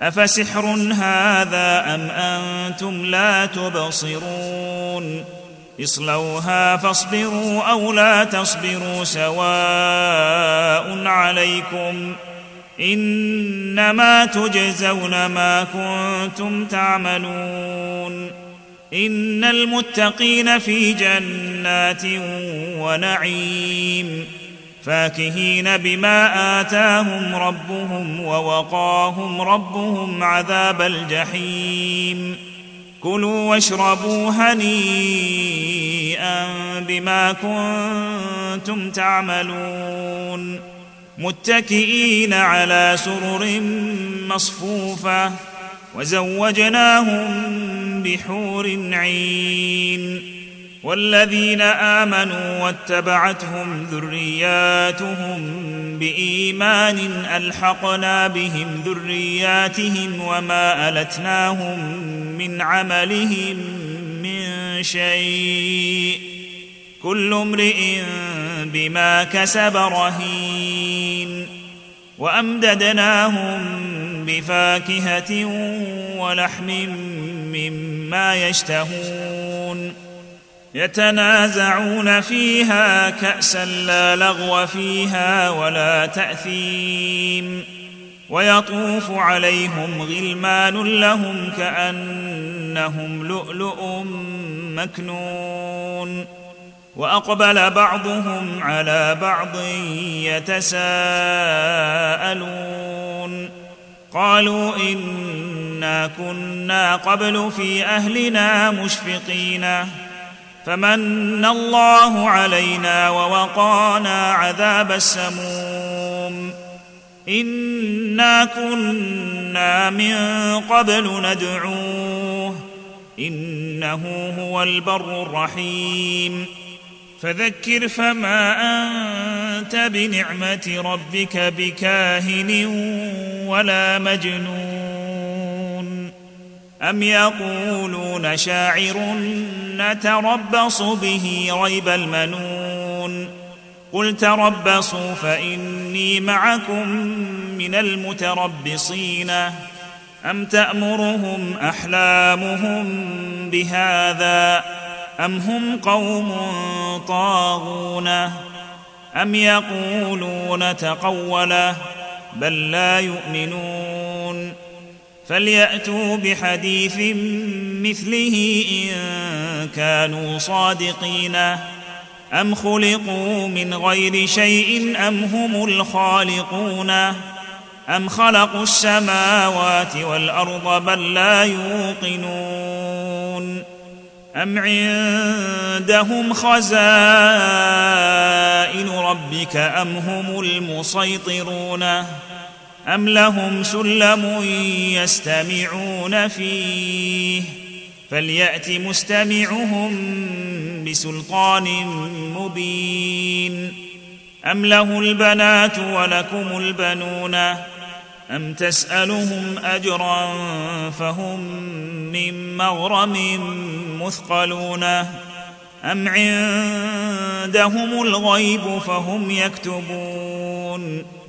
أفسحر هذا أم أنتم لا تبصرون؟ اصلوها فاصبروا أو لا تصبروا سواء عليكم إنما تجزون ما كنتم تعملون. إن المتقين في جنات ونعيم. فاكهين بما آتاهم ربهم ووقاهم ربهم عذاب الجحيم. كلوا واشربوا هنيئا بما كنتم تعملون. متكئين على سرر مصفوفة وزوجناهم بحور عين. والذين آمنوا واتبعتهم ذرياتهم بإيمان ألحقنا بهم ذرياتهم وما ألتناهم من عملهم من شيء كل امرئ بما كسب رهين وأمددناهم بفاكهة ولحم مما يشتهون يتنازعون فيها كأسا لا لغو فيها ولا تأثيم ويطوف عليهم غلمان لهم كأنهم لؤلؤ مكنون وأقبل بعضهم على بعض يتساءلون قالوا إنا كنا قبل في أهلنا مشفقين فمن الله علينا ووقانا عذاب السموم. إنا كنا من قبل ندعوه. إنه هو البر الرحيم. فذكر فما أنت بنعمة ربك بكاهن ولا مجنون. أم يقولون شاعر نتربص به ريب المنون قل تربصوا فإني معكم من المتربصين أم تأمرهم أحلامهم بهذا أم هم قوم طاغون أم يقولون تقوله بل لا يؤمنون فليأتوا بحديث مثله إن كانوا صادقين. أم خلقوا من غير شيء أم هم الخالقون؟ أم خلقوا السماوات والأرض بل لا يوقنون؟ أم عندهم خزائن ربك أم هم المسيطرون؟ ام لهم سلم يستمعون فيه فليات مستمعهم بسلطان مبين ام له البنات ولكم البنون ام تسالهم اجرا فهم من مغرم مثقلون ام عندهم الغيب فهم يكتبون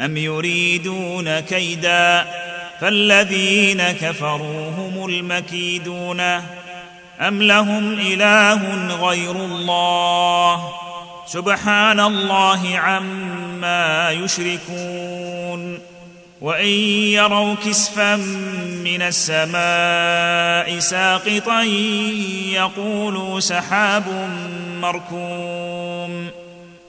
أم يريدون كيدا فالذين كفروا هم المكيدون أم لهم إله غير الله سبحان الله عما يشركون وإن يروا كسفا من السماء ساقطا يقولوا سحاب مركوم